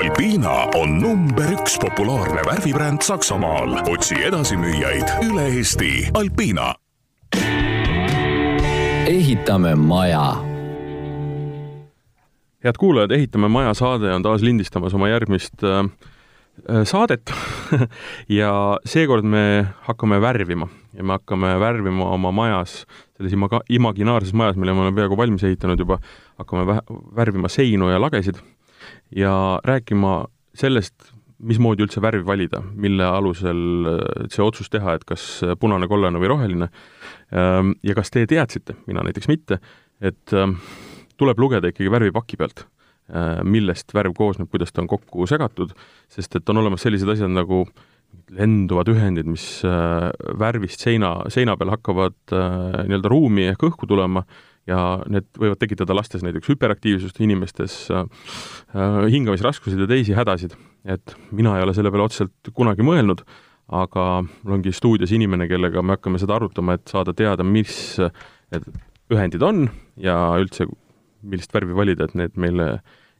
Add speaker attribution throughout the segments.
Speaker 1: Alpina on number üks populaarne värvibränd Saksamaal. otsi edasimüüjaid üle Eesti. Alpina.
Speaker 2: ehitame maja
Speaker 3: head kuulajad, Ehitame maja saade on taas lindistamas oma järgmist äh, äh saadet ja seekord me hakkame värvima ja me hakkame värvima oma majas, selles ima-, imaginaarses majas, mille me oleme peaaegu valmis ehitanud juba, hakkame värvima seinu ja lagesid ja rääkima sellest, mismoodi üldse värvi valida, mille alusel äh, see otsus teha, et kas punane, kollane või roheline. Ähm, ja kas te teadsite, mina näiteks mitte, et ähm, tuleb lugeda ikkagi värvipaki pealt, äh, millest värv koosneb, kuidas ta on kokku segatud, sest et on olemas sellised asjad nagu lenduvad ühendid, mis äh, värvist seina, seina peal hakkavad nii-öelda ruumi ehk õhku tulema ja need võivad tekitada lastes näiteks hüperaktiivsust, inimestes hingamisraskuseid ja teisi hädasid. et mina ei ole selle peale otseselt kunagi mõelnud, aga mul ongi stuudios inimene, kellega me hakkame seda arutama, et saada teada, mis need ühendid on ja üldse, millist värvi valida, et need meile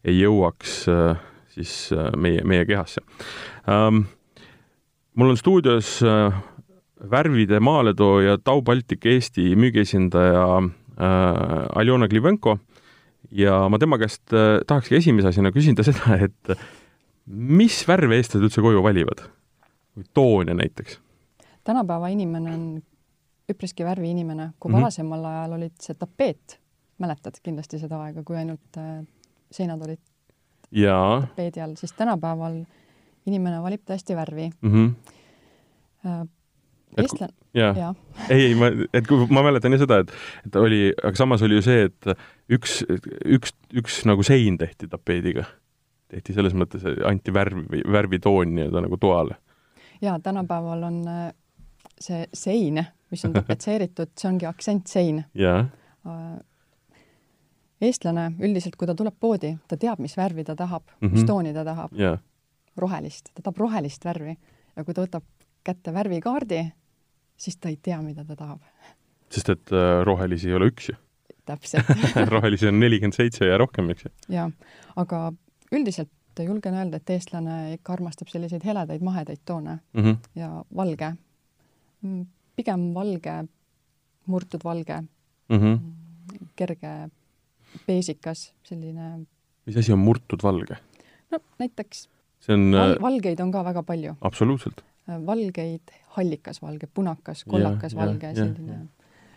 Speaker 3: ei jõuaks äh, siis äh, meie, meie kehasse um,. mul on stuudios uh, värvide maaletooja Tau Baltic Eesti müügiesindaja Aljona Klivenko ja ma tema käest uh, tahakski esimese asjana küsida seda, et mis värve eestlased üldse koju valivad? toone näiteks?
Speaker 4: tänapäeva inimene on üpriski värviinimene, kui mm -hmm. varasemal ajal olid see tapeet mäletad kindlasti seda aega, kui ainult äh, seinad olid
Speaker 3: jaa.
Speaker 4: tapeedi all, siis tänapäeval inimene valib tõesti värvi
Speaker 3: mm. -hmm.
Speaker 4: Eestlane,
Speaker 3: jaa ja. ei, ei, ma, et kui ma mäletan jah seda, et, et oli, aga samas oli ju see, et üks, üks, üks nagu sein tehti tapeediga. tehti selles mõttes, anti värvi, värvitoon nii-öelda nagu toale.
Speaker 4: jaa, tänapäeval on äh, see sein, mis on tapetseeritud, see ongi aktsentsein.
Speaker 3: jaa
Speaker 4: eestlane üldiselt, kui ta tuleb poodi, ta teab, mis värvi ta tahab mm, -hmm. mis tooni ta tahab rohelist, ta tahab rohelist värvi ja kui ta võtab kätte värvikaardi, siis ta ei tea, mida ta tahab.
Speaker 3: sest et äh, rohelisi ei ole üks ju.
Speaker 4: täpselt
Speaker 3: rohelisi on nelikümmend seitse ja rohkem, eks ju.
Speaker 4: jaa, aga üldiselt julgen öelda, et eestlane ikka armastab selliseid heledaid mahedaid toone
Speaker 3: mm -hmm.
Speaker 4: ja valge, mm, pigem valge, murtud valge
Speaker 3: mm, -hmm.
Speaker 4: kerge beesikas, selline.
Speaker 3: mis asi on murtud valge?
Speaker 4: no näiteks
Speaker 3: see on val,
Speaker 4: äh, valgeid on ka väga palju.
Speaker 3: absoluutselt.
Speaker 4: Äh, valgeid, hallikas valge, punakas, kollakas ja, valge, selline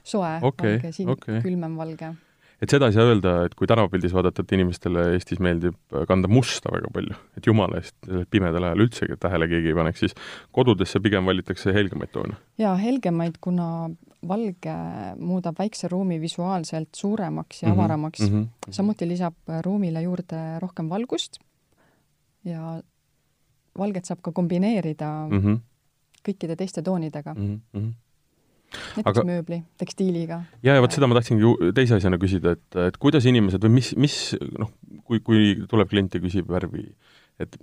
Speaker 4: soe
Speaker 3: okay,
Speaker 4: valge, siin okay. külmem valge
Speaker 3: et seda ei saa öelda, et kui tänavapildis vaadata, et inimestele Eestis meeldib kanda musta väga palju, et jumala eest pimedal ajal üldsegi tähele keegi ei paneks, siis kodudesse pigem valitakse helgemaid toone.
Speaker 4: jaa, helgemaid, kuna valge muudab väikse ruumi visuaalselt suuremaks ja mm -hmm, avaramaks mm. -hmm. samuti lisab ruumile juurde rohkem valgust ja valget saab ka kombineerida mm -hmm. Kõikide teiste toonidega
Speaker 3: mm. -hmm
Speaker 4: näiteks aga... mööbli, tekstiiliga.
Speaker 3: ja, ja vot seda ma tahtsingi ju teise asjana küsida, et, et kuidas inimesed või mis, mis noh, kui, kui tuleb klient ja küsib värvi, et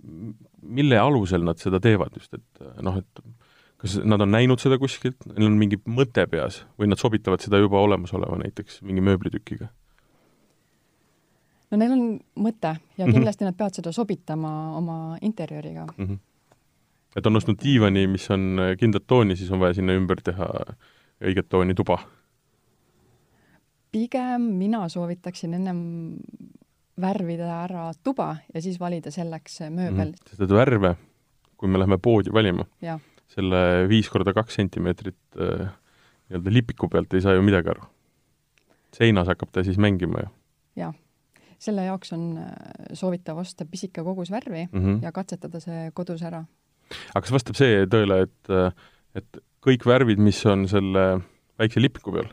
Speaker 3: mille alusel nad seda teevad just, et noh, et kas nad on näinud seda kuskilt, neil on mingi mõte peas või nad sobitavad seda juba olemasoleva näiteks mingi mööblitükiga?
Speaker 4: no neil on mõte ja mhm. kindlasti mm -hmm. nad peavad seda sobitama oma interjööriga
Speaker 3: mm. -hmm. Et on ostnud diivani, mis on kindlat tooni, siis on vaja sinna ümber teha õiget tooni tuba?
Speaker 4: pigem mina soovitaksin ennem värvida ära tuba ja siis valida selleks mööbel mm,.
Speaker 3: sest et värve, kui me läheme poodi valima, selle viis korda kaks sentimeetrit äh, nii-öelda lipiku pealt ei saa ju midagi aru. seinas hakkab ta siis mängima ju.
Speaker 4: jah, selle jaoks on äh, soovitav osta pisike kogus värvi
Speaker 3: mm -hmm.
Speaker 4: ja katsetada see kodus ära.
Speaker 3: Aga kas vastab see tõele, et, äh, et kõik värvid, mis on selle väikse lipiku peal,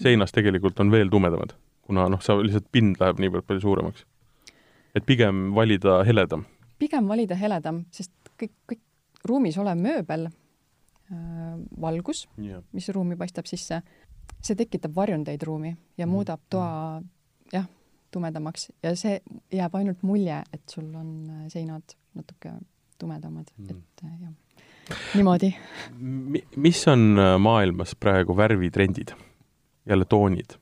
Speaker 3: seinas tegelikult on veel tumedamad, kuna noh, sa lihtsalt pind läheb niivõrd palju suuremaks. et pigem valida heledam?
Speaker 4: pigem valida heledam, sest kõik, kõik ruumis olev mööbel äh,, valgus
Speaker 3: yeah.,
Speaker 4: mis ruumi paistab sisse, see tekitab varjundeid ruumi ja mm. muudab toa jah, tumedamaks ja see jääb ainult mulje, et sul on äh, seinad natuke tumedamad mm., et äh, jah niimoodi.
Speaker 3: mis on äh, maailmas praegu värvitrendid? jälle toonid?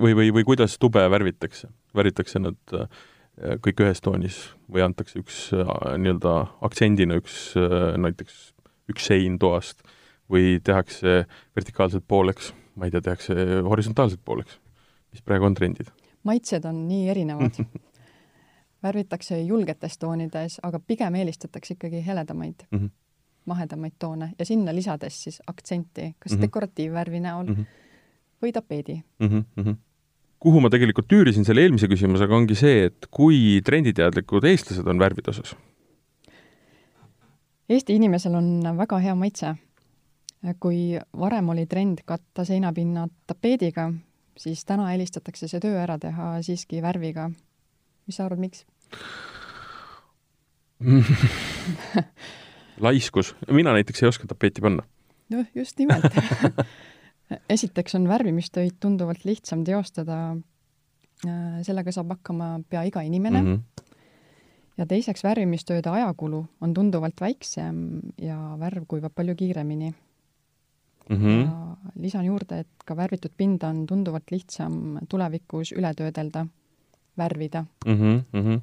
Speaker 3: või, või, või kuidas tube värvitakse? värvitakse nad äh, kõik ühes toonis või antakse üks nii-öelda aktsendina üks näiteks üks sein toast või tehakse vertikaalselt pooleks, ma ei tea, tehakse horisontaalselt pooleks, mis praegu on trendid?
Speaker 4: maitsed on nii erinevad värvitakse julgetes toonides, aga pigem eelistatakse ikkagi heledamaid mm, -hmm. mahedamaid toone ja sinna lisades siis aktsenti, kas mm -hmm. dekoratiivvärvi näol mm -hmm. või tapeedi mm.
Speaker 3: -hmm kuhu ma tegelikult tüürisin selle eelmise küsimusega, ongi see, et kui trenditeadlikud eestlased on värvide osas?
Speaker 4: Eesti inimesel on väga hea maitse. kui varem oli trend katta seinapinnad tapeediga, siis täna eelistatakse see töö ära teha siiski värviga. mis sa arvad, miks?
Speaker 3: laiskus, mina näiteks ei oska tapeeti panna.
Speaker 4: noh, just nimelt esiteks on värvimistöid tunduvalt lihtsam teostada, sellega saab hakkama pea iga inimene mm. -hmm. ja teiseks, värvimistööde ajakulu on tunduvalt väiksem ja värv kuivab palju kiiremini mm. -hmm. ja lisan juurde, et ka värvitud pinda on tunduvalt lihtsam tulevikus üle töödelda, värvida
Speaker 3: mm. -hmm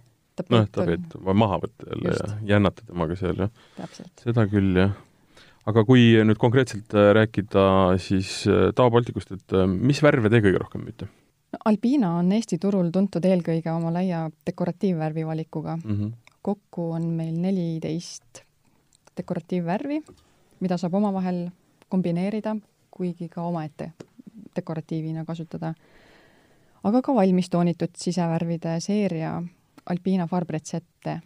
Speaker 3: noh, ta peab maha võtta jälle Just. ja jännata temaga seal, jah. seda küll, jah. aga kui nüüd konkreetselt äh, rääkida siis äh, Tao Balticust, et äh, mis värve te kõige rohkem müüte?
Speaker 4: Alpina on Eesti turul tuntud eelkõige oma laia dekoratiivvärvi valikuga mm. -hmm. kokku on meil neliteist dekoratiivvärvi, mida saab omavahel kombineerida, kuigi ka omaette dekoratiivina kasutada. aga ka valmistoonitud sisevärvide seeria Alpina farbretsette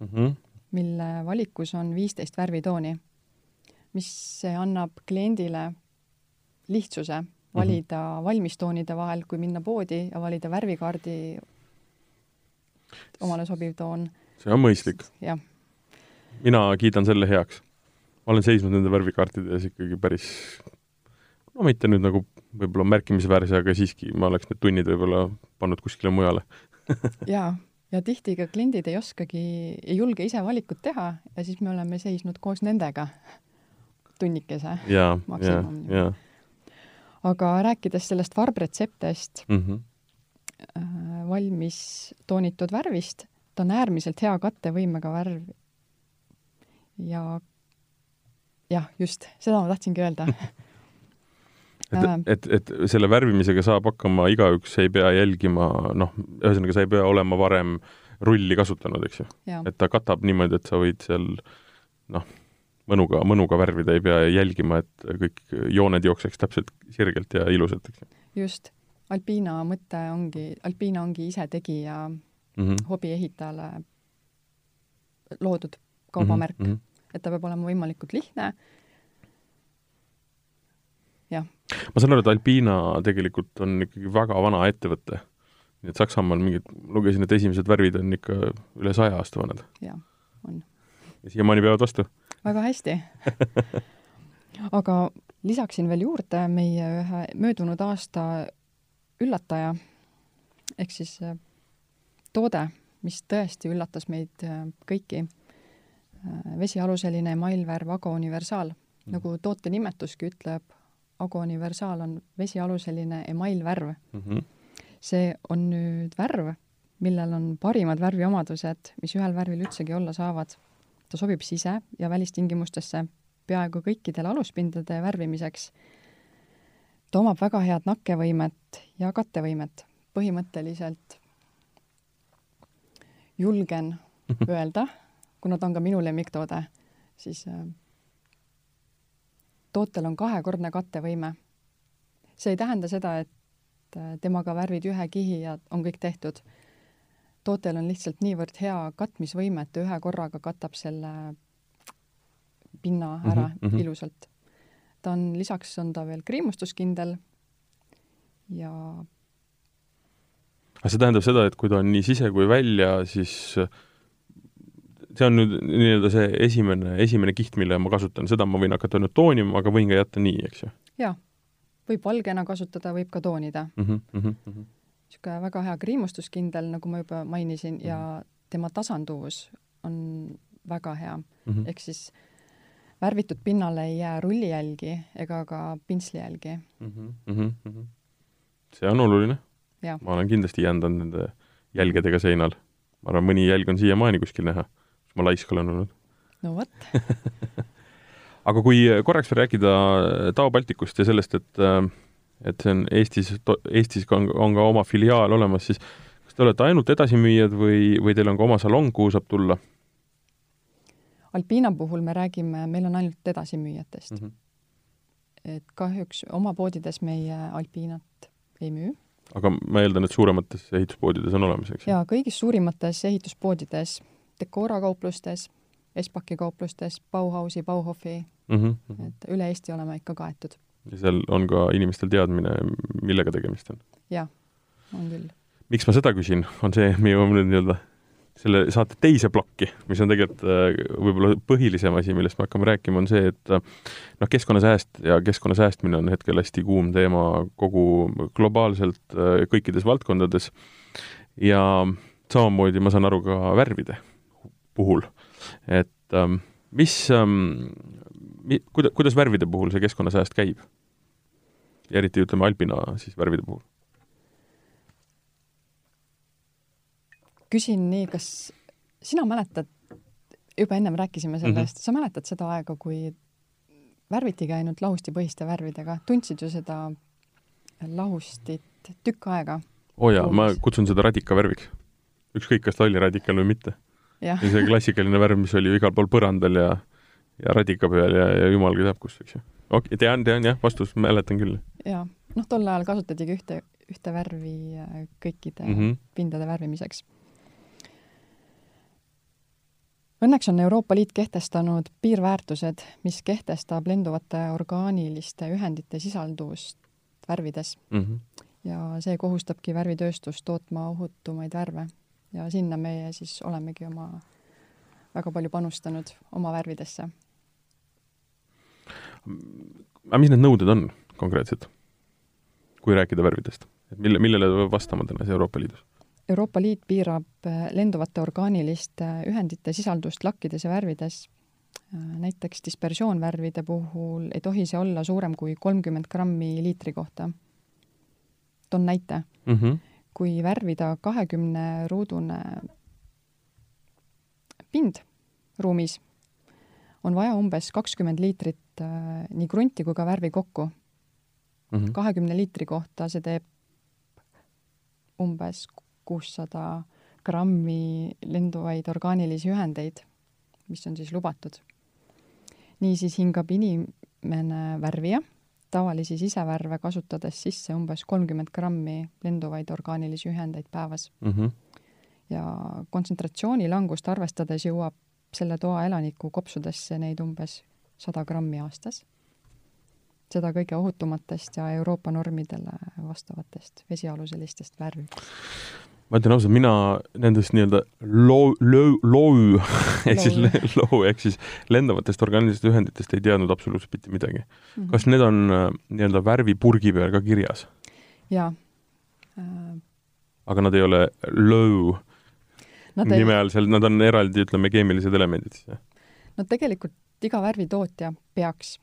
Speaker 4: mm, -hmm. mille valikus on viisteist värvitooni, mis annab kliendile lihtsuse mhm. valida mm -hmm. valmistoonide vahel, kui minna poodi ja valida värvikaardi omale sobiv toon.
Speaker 3: see on mõistlik.
Speaker 4: jah.
Speaker 3: mina kiidan selle heaks. ma olen seisnud nende värvikaartide ees ikkagi päris, no mitte nüüd nagu võib-olla märkimisväärse, aga siiski ma oleks need tunnid võib-olla pannud kuskile mujale
Speaker 4: jaa, ja tihti ka kliendid ei oskagi, ei julge ise valikut teha ja siis me oleme seisnud koos nendega tunnikese maksimum. aga rääkides sellest varbretseptest mm, -hmm. äh, valmis toonitud värvist, ta on äärmiselt hea kattevõimega värv. ja jah, just, seda ma tahtsingi öelda
Speaker 3: et, et, et selle värvimisega saab hakkama igaüks, ei pea jälgima, noh, ühesõnaga sa ei pea olema varem rulli kasutanud, eks ju. et ta katab niimoodi, et sa võid seal noh, mõnuga, mõnuga värvida, ei pea jälgima, et kõik jooned jookseks täpselt sirgelt ja ilusalt, eks ju.
Speaker 4: just. Alpina mõte ongi, Alpina ongi isetegija mm -hmm. hobiehitajale loodud kaubamärk mm, -hmm. et ta peab olema võimalikult lihtne.
Speaker 3: Ma saan aru, et Alpina tegelikult on ikkagi väga vana ettevõte. nii et Saksamaal mingid, lugesin, et esimesed värvid on ikka üle saja aasta vanad.
Speaker 4: jah, on.
Speaker 3: ja siiamaani peavad vastu?
Speaker 4: väga hästi aga lisaksin veel juurde meie ühe möödunud aasta üllataja, ehk siis äh, toode, mis tõesti üllatas meid äh, kõiki. Äh, vesialuseline emailvärv Ago Universaal mm., nagu toote nimetuski ütleb, Ago Universaal on vesialuseline emailvärv mm. -hmm. see on nüüd värv, millel on parimad värviomadused, mis ühel värvil üldsegi olla saavad. ta sobib sise- ja välistingimustesse peaaegu kõikidele aluspindade värvimiseks. ta omab väga head nakkevõimet ja kattevõimet. põhimõtteliselt julgen öelda, kuna ta on ka minu lemmiktoode, siis äh, tootel on kahekordne kattevõime. see ei tähenda seda, et äh, temaga värvid ühe kihi ja on kõik tehtud. tootel on lihtsalt niivõrd hea katmisvõime, et ta ühe korraga katab selle pinna mhm, ära mm -hmm. ilusalt. ta on, lisaks on ta veel kriimustuskindel ja
Speaker 3: aga see tähendab seda, et kui ta on nii sise kui välja, siis see on nüüd nii-öelda see esimene, esimene kiht, mille ma kasutan, seda ma võin hakata nüüd toonima, aga võin ka jätta nii, eks ju?
Speaker 4: jaa, võib valgena kasutada, võib ka toonida mm. -hmm, mm -hmm. niisugune väga hea kriimustuskindel, nagu ma juba mainisin mm, -hmm. ja mhm. tema tasanduvus on väga hea mm -hmm., ehk siis värvitud pinnale ei jää rullijälgi ega ka pintslijälgi mm. -hmm, mm -hmm.
Speaker 3: see on oluline. ma olen kindlasti jändanud nende jälgedega seinal. ma arvan, mõni jälg on siiamaani kuskil näha, ma laisk olen olnud.
Speaker 4: no vot
Speaker 3: aga kui korraks veel rääkida Tao Balticust ja sellest, et et see on Eestis, Eestis on, on ka oma filiaal olemas, siis kas te olete ainult edasimüüjad või, või teil on ka oma salong, kuhu saab tulla?
Speaker 4: Alpina puhul me räägime, meil on ainult edasimüüjatest mm. -hmm. et kahjuks oma poodides meie Alpinat ei müü.
Speaker 3: aga ma eeldan, et suuremates ehituspoodides on olemas, eks?
Speaker 4: jaa, kõigis suurimates ehituspoodides, Decora kauplustes, Espaki kauplustes, Bauhausi, Bauhofi mm, -hmm. et üle Eesti oleme ikka kaetud.
Speaker 3: ja seal on ka inimestel teadmine, millega tegemist on?
Speaker 4: jah, on küll.
Speaker 3: miks ma seda küsin, on see, me jõuame nüüd nii-öelda selle saate teise plokki, mis on tegelikult äh, võib-olla põhilisem asi, millest me hakkame rääkima, on see, et äh, noh, keskkonnasääst ja keskkonna säästmine on hetkel hästi kuum teema kogu globaalselt äh, kõikides valdkondades ja samamoodi ma saan aru ka värvide puhul, et ähm, mis ähm,, mi-, kuida-, kuidas värvide puhul see keskkonnasääst käib? ja eriti ütleme Alpina siis värvide puhul
Speaker 4: küsin nii, kas sina mäletad, juba ennem rääkisime sellest mm, -hmm. sa mäletad seda aega, kui värvitigi ainult lahustipõhiste värvidega, tundsid ju seda lahustit tükk aega?
Speaker 3: oo oh jaa, ma kutsun seda radikavärviks. ükskõik, kas ta oli radikal või mitte. Ja see klassikaline värv, mis oli ju igal pool põrandal ja ja radika peal ja, ja jumal teab kus, eks ju. okei okay,, tean, tean jah, vastus, mäletan küll.
Speaker 4: jaa, noh, tol ajal kasutatigi ühte, ühte värvi äh, kõikide mm -hmm. pindade värvimiseks Õnneks on Euroopa Liit kehtestanud piirväärtused, mis kehtestab lenduvate orgaaniliste ühendite sisalduvust värvides mm. -hmm. ja see kohustabki värvitööstust tootma ohutumaid värve ja sinna meie siis olemegi oma väga palju panustanud oma värvidesse.
Speaker 3: aga mis need nõuded on konkreetselt, kui rääkida värvidest, et mille, millele peab vastama täna Euroopa Liidus?
Speaker 4: Euroopa Liit piirab äh, lenduvate orgaaniliste ühendite sisaldust lakkides ja värvides. Äh, näiteks dispersioonvärvide puhul ei tohi see olla suurem kui kolmkümmend grammi liitri kohta. toon näite mm. -hmm. Kui värvida kahekümne ruudune pind ruumis, on vaja umbes kakskümmend liitrit äh, nii krunti kui ka värvi kokku. Mhm. kahekümne -hmm. liitri kohta see teeb umbes kuussada grammi lenduvaid orgaanilisi ühendeid, mis on siis lubatud. niisiis hingab inimene värvija tavalisi sisevärve kasutades sisse umbes kolmkümmend grammi lenduvaid orgaanilisi ühendeid päevas mm. -hmm. ja kontsentratsiooni langust arvestades jõuab selle toa elaniku kopsudesse neid umbes sada grammi aastas. seda kõige ohutumatest ja Euroopa normidele vastavatest vesialuselistest värvi
Speaker 3: ma ütlen ausalt, mina nendest nii-öelda low, low, low ehk siis low ehk siis lendavatest orgaanilistest ühenditest ei teadnud absoluutselt mitte midagi mm. -hmm. kas need on äh, nii-öelda värvipurgi peal ka kirjas?
Speaker 4: jaa
Speaker 3: äh.... aga nad ei ole low nad nime ei... all, seal nad on eraldi, ütleme, keemilised elemendid siis, jah?
Speaker 4: no tegelikult iga värvitootja peaks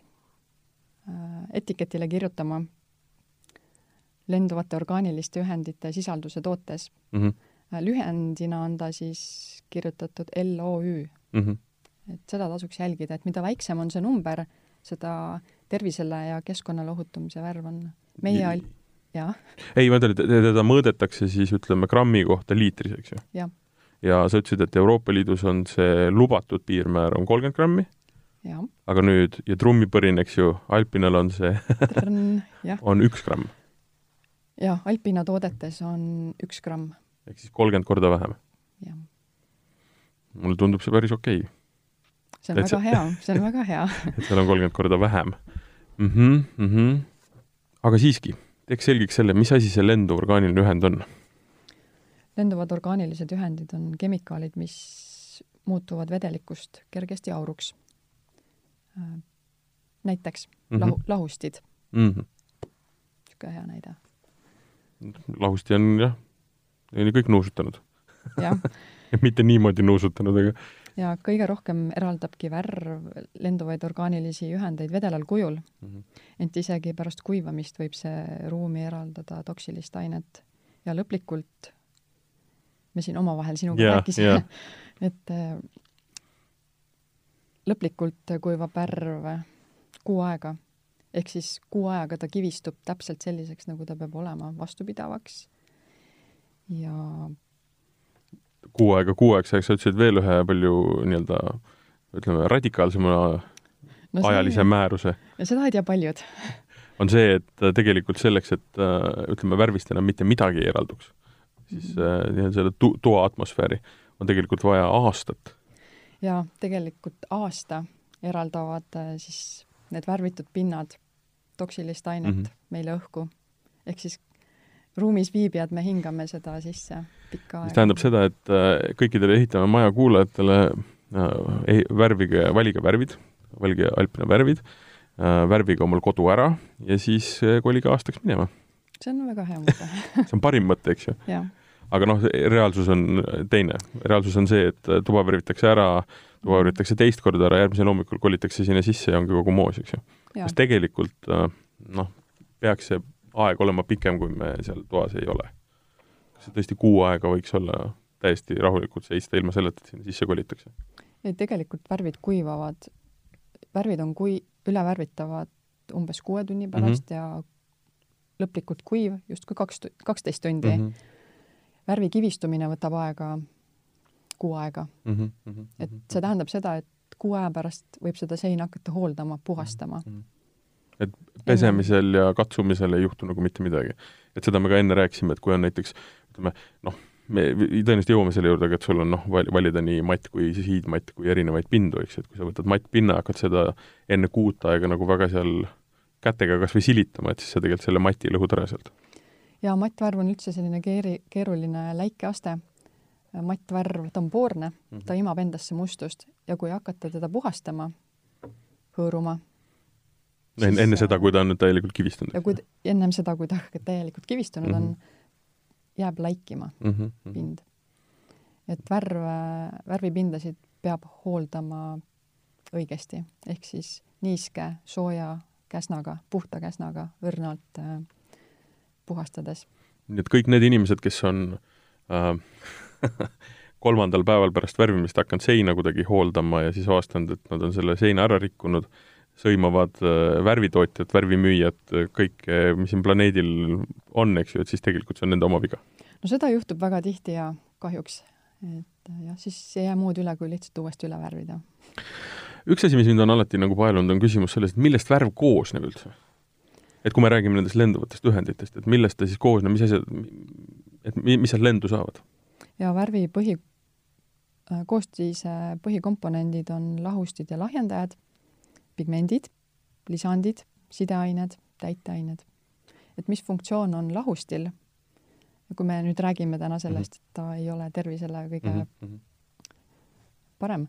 Speaker 4: äh, etiketile kirjutama lenduvate orgaaniliste ühendite sisalduse tootes mm. -hmm. lühendina on ta siis kirjutatud LOÜ mm. -hmm. et seda tasuks jälgida, et mida väiksem on see number, seda tervisele ja keskkonnale ohutum see värv on. meie all, jah.
Speaker 3: ei, ma ütlen, et teda mõõdetakse siis ütleme grammi kohta liitris, eks ju?
Speaker 4: jah.
Speaker 3: ja sa ütlesid, et Euroopa Liidus on see lubatud piirmäär on kolmkümmend grammi? aga nüüd, ja trummipõrin, eks ju, Alpinal on see on üks gramm
Speaker 4: jah, Alpina toodetes on üks gramm.
Speaker 3: ehk siis kolmkümmend korda vähem?
Speaker 4: jah.
Speaker 3: mulle tundub see päris okei okay..
Speaker 4: see on et väga see... hea, see on väga hea
Speaker 3: et seal on kolmkümmend korda vähem mm. -hmm, mm -hmm. aga siiski, teeks selgeks selle, mis asi see lenduv orgaaniline ühend on?
Speaker 4: lenduvad orgaanilised ühendid on kemikaalid, mis muutuvad vedelikust kergesti auruks. Äh, näiteks mm -hmm. lahu, lahustid mm. -hmm. niisugune hea näide
Speaker 3: lahusti on jah, kõik nuusutanud mitte niimoodi nuusutanud, aga
Speaker 4: ja kõige rohkem eraldabki värv lenduvaid orgaanilisi ühendeid vedelal kujul mm. -hmm. ent isegi pärast kuivamist võib see ruumi eraldada toksilist ainet ja lõplikult me siin omavahel sinuga
Speaker 3: Jaa,
Speaker 4: rääkisime
Speaker 3: jaa.
Speaker 4: et äh, lõplikult kuivab värv kuu aega. Ehk siis kuu ajaga ta kivistub täpselt selliseks, nagu ta peab olema, vastupidavaks. ja
Speaker 3: kuu aega kuu aeg, sa ütlesid veel ühe palju nii-öelda ütleme, radikaalsema
Speaker 4: no
Speaker 3: ajalise määruse,
Speaker 4: ja seda ei tea paljud.
Speaker 3: on see, et tegelikult selleks, et äh, ütleme, värvist enam mitte midagi ei eralduks, siis
Speaker 4: Mhm.
Speaker 3: äh, nii-öelda selle tu-, toa atmosfääri on tegelikult vaja aastat.
Speaker 4: ja tegelikult aasta eraldavad äh, siis need värvitud pinnad toksilist ainet mm. -hmm. meile õhku. ehk siis ruumis viibijad, me hingame seda sisse pikka aega.
Speaker 3: mis tähendab seda, et äh, kõikidele Ehitame Maja kuulajatele äh, ei- värvige, valige värvid, valige Alpina värvid, värvige omal kodu ära ja siis äh, kolige aastaks minema.
Speaker 4: see on väga hea mõte
Speaker 3: see on parim mõte, eks ju. aga noh, reaalsus on teine. reaalsus on see, et äh, tuba värvitakse ära, tuba värvitakse teist korda ära, järgmisel hommikul kolitakse sinna sisse ja ongi kogu moos, eks ju. kas tegelikult äh, noh, peaks see aeg olema pikem, kui me seal toas ei ole? kas see tõesti kuu aega võiks olla täiesti rahulikult seista, ilma selleta, et sinna sisse kolitakse?
Speaker 4: ei tegelikult värvid kuivavad, värvid on kui-, ülevärvitavad umbes kuue tunni pärast mm -hmm. ja lõplikult kuiv justkui kaks, kaksteist tundi mm. -hmm. värvi kivistumine võtab aega kuu aega.
Speaker 3: mm. -hmm.
Speaker 4: et see tähendab seda, et kuu aja pärast võib seda seina hakata hooldama, puhastama.
Speaker 3: et pesemisel ja katsumisel ei juhtu nagu mitte midagi. et seda me ka enne rääkisime, et kui on näiteks ütleme noh, me tõenäoliselt jõuame selle juurde, aga et sul on noh, valida nii matt kui siis hiidmatt kui erinevaid pindu, eks et kui sa võtad mattpinna ja hakkad seda enne kuut aega nagu väga seal kätega kas või silitama, et siis sa tegelikult selle mati lõhud ära sealt.
Speaker 4: ja mattvärv on üldse selline keeri-, keeruline läikeaste. Mattvärv, ta on poorne mm,
Speaker 3: Mhm.
Speaker 4: -hmm. ta imab endasse mustust ja kui hakata teda puhastama, hõõruma,
Speaker 3: enne,
Speaker 4: siis,
Speaker 3: enne seda, kui ta on nüüd täielikult kivistunud.
Speaker 4: ja kui ennem seda, kui ta täielikult kivistunud mm -hmm. on, jääb läikima
Speaker 3: mm -hmm.
Speaker 4: pind. et värv, värvipindasid peab hooldama õigesti, ehk siis niiske, sooja käsnaga, puhta käsnaga, õrnalt äh, puhastades.
Speaker 3: nii et kõik need inimesed, kes on äh, kolmandal päeval pärast värvimist hakanud seina kuidagi hooldama ja siis avastanud, et nad on selle seina ära rikkunud, sõimavad äh, värvitootjat, värvimüüjat, kõike, mis siin planeedil on, eks ju, et siis tegelikult see on nende oma viga.
Speaker 4: no seda juhtub väga tihti ja kahjuks, et äh, jah, siis ei jää muud üle, kui lihtsalt uuesti üle värvida.
Speaker 3: üks asi, mis mind on alati nagu paelunud, on küsimus sellest, et millest värv koosneb üldse? et kui me räägime nendest lenduvatest ühenditest, et millest ta siis koosneb, mis asjad, et mi-, mis sealt lendu saavad?
Speaker 4: Ja värvi põhi, koostise põhikomponendid on lahustid ja lahjendajad, pigmendid, lisandid, sideained, täiteained. et mis funktsioon on lahustil, kui me nüüd räägime täna sellest, et ta ei ole tervisele kõige mm -hmm. parem,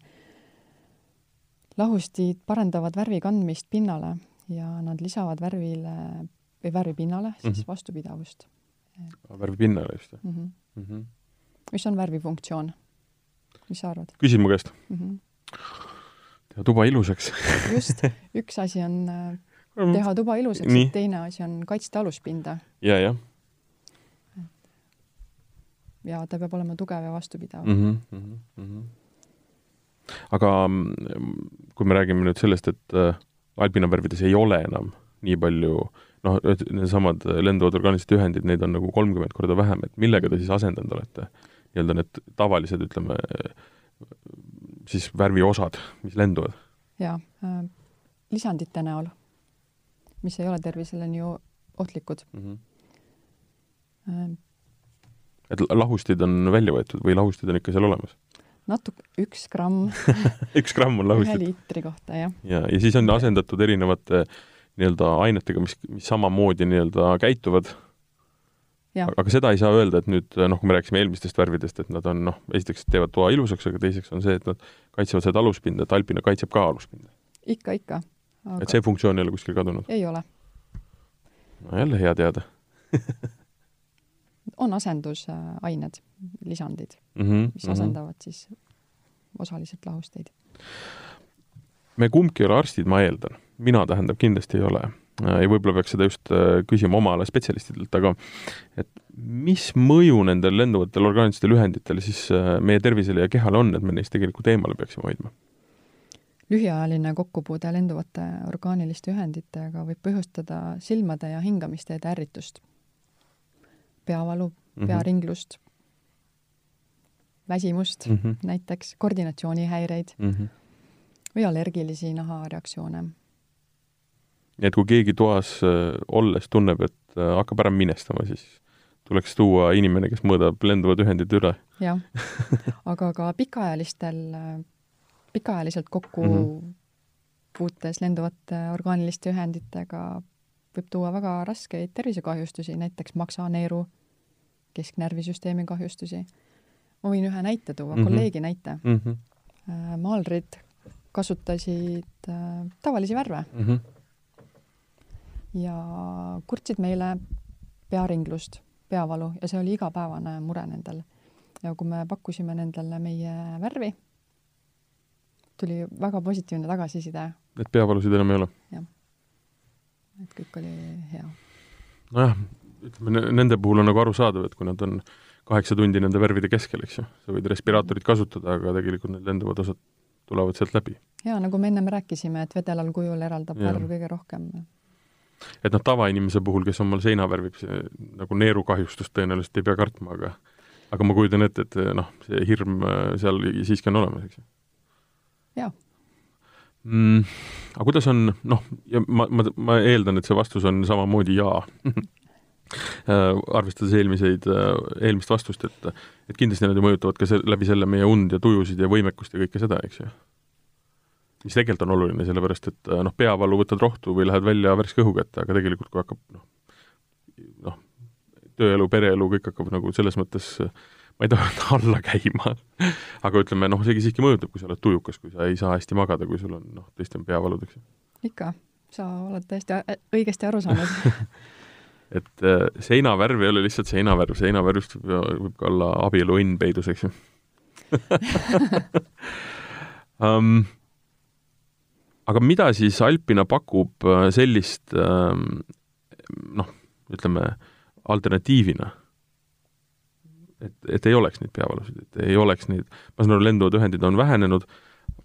Speaker 4: lahustid parendavad värvi kandmist pinnale ja nad lisavad värvile või värvipinnale siis mm -hmm. vastupidavust
Speaker 3: värvipinnale just
Speaker 4: mm. -hmm.
Speaker 3: mm. -hmm.
Speaker 4: Mis on värvi funktsioon? mis sa arvad
Speaker 3: küsid mu käest
Speaker 4: mm? -hmm.
Speaker 3: teha tuba ilusaks
Speaker 4: just, üks asi on äh, teha tuba ilusaks, teine asi on kaitsta aluspinda.
Speaker 3: ja, jah.
Speaker 4: ja ta peab olema tugev ja vastupidav
Speaker 3: mm. -hmm, mm -hmm. aga kui me räägime nüüd sellest, et äh, albinavärvides ei ole enam nii palju noh, needsamad lenduvad orgaanilised ühendid, neid on nagu kolmkümmend korda vähem, et millega te siis asendanud olete? Nii-öelda need tavalised, ütleme, siis värviosad, mis lenduvad?
Speaker 4: jaa äh,, lisandite näol, mis ei ole tervisele nii ohtlikud
Speaker 3: mm. -hmm. Et lahustid on välja võetud või lahustid on ikka seal olemas?
Speaker 4: natuke, üks gramm
Speaker 3: üks gramm on lahustit?
Speaker 4: ühe liitri kohta, jah.
Speaker 3: ja, ja siis on asendatud erinevate nii-öelda ainetega, mis, mis samamoodi nii-öelda käituvad. Aga seda ei saa öelda, et nüüd noh, kui me rääkisime eelmistest värvidest, et nad on noh, esiteks teevad toa ilusaks, aga teiseks on see, et nad kaitsevad seda aluspinda, et alpina kaitseb ka aluspinda.
Speaker 4: ikka, ikka.
Speaker 3: et see funktsioon ei ole kuskil kadunud?
Speaker 4: ei ole.
Speaker 3: no jälle hea teada
Speaker 4: on asendusained, lisandid
Speaker 3: mm, -hmm,
Speaker 4: mis asendavad mm -hmm. siis osaliselt lahusteid.
Speaker 3: me kumbki ei ole arstid, ma eeldan. mina tähendab kindlasti ei ole. Ja võib-olla peaks seda just küsima oma ala spetsialistidelt, aga et mis mõju nendel lenduvatel orgaanilistel ühenditel siis meie tervisele ja kehale on, et me neist tegelikult eemale peaksime hoidma?
Speaker 4: lühiajaline kokkupuude lenduvate orgaaniliste ühenditega võib põhjustada silmade ja hingamisteede ärritust, peavalu mm, -hmm. pearinglust, väsimust mm -hmm. näiteks, koordinatsioonihäireid mm -hmm. või allergilisi nahareaktsioone.
Speaker 3: Nii et kui keegi toas äh, olles tunneb, et äh, hakkab ära minestama, siis tuleks tuua inimene, kes mõõdab lenduvad ühendid üle.
Speaker 4: jah, aga ka pikaajalistel äh, pikaajaliselt kokku mm -hmm. puutes lenduvate orgaaniliste ühenditega võib tuua väga raskeid tervisekahjustusi, näiteks maksaneeru, kesknärvisüsteemi kahjustusi. ma võin ühe näite tuua mm, -hmm. kolleegi näite mm. -hmm. maalrid kasutasid äh, tavalisi värve mm. -hmm. Ja kurtsid meile pearinglust, peavalu ja see oli igapäevane mure nendel. ja kui me pakkusime nendele meie värvi tuli väga positiivne tagasiside.
Speaker 3: et peavalusid enam ei ole?
Speaker 4: jah. et kõik oli hea.
Speaker 3: nojah, ütleme nende puhul on nagu arusaadav, et kui nad on kaheksa tundi nende värvide keskel, eks ju, sa võid respiraatorit kasutada, aga tegelikult need lenduvad osad tulevad sealt läbi.
Speaker 4: jaa, nagu me ennem rääkisime, et vedelal kujul eraldab värv kõige rohkem.
Speaker 3: Et noh, tavainimese puhul, kes omal seina värvib, see nagu neerukahjustust tõenäoliselt ei pea kartma, aga aga ma kujutan ette, et noh, see hirm äh, seal siiski on olemas, eks ju
Speaker 4: jaa
Speaker 3: mm,. aga kuidas on, noh, ja ma, ma, ma eeldan, et see vastus on samamoodi jaa äh, arvestades eelmiseid, äh, eelmist vastust, et et kindlasti need ju mõjutavad ka see, läbi selle meie und ja tujusid ja võimekust ja kõike seda, eks ju. Mis tegelikult on oluline, sellepärast et äh, noh, peavalu võtad rohtu või lähed välja värske õhu kätte, aga tegelikult kui hakkab noh, noh, tööelu, pereelu, kõik hakkab nagu selles mõttes ma ei taha öelda alla käima aga ütleme, noh, see siiski mõjutab, kui sa oled tujukas, kui sa ei saa hästi magada, kui sul on noh, tõesti on peavalud, eks
Speaker 4: ikka, sa oled täiesti õigesti aru saanud.
Speaker 3: Et äh, seinavärv ei ole lihtsalt seinavärv, seinavärvist võib ka olla abieluõnn peidus, eks ju. Um, aga mida siis Alpina pakub äh, sellist ähm, noh, ütleme alternatiivina et, et ei oleks neid peavalusid, et ei oleks neid, ma saan aru, lenduvad ühendid on vähenenud,